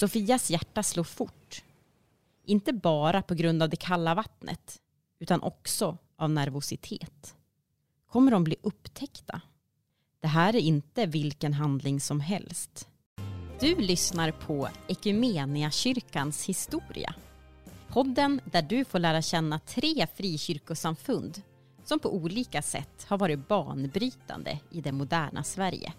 Sofias hjärta slår fort. Inte bara på grund av det kalla vattnet, utan också av nervositet. Kommer de bli upptäckta? Det här är inte vilken handling som helst. Du lyssnar på kyrkans historia. Podden där du får lära känna tre frikyrkosamfund som på olika sätt har varit banbrytande i det moderna Sverige.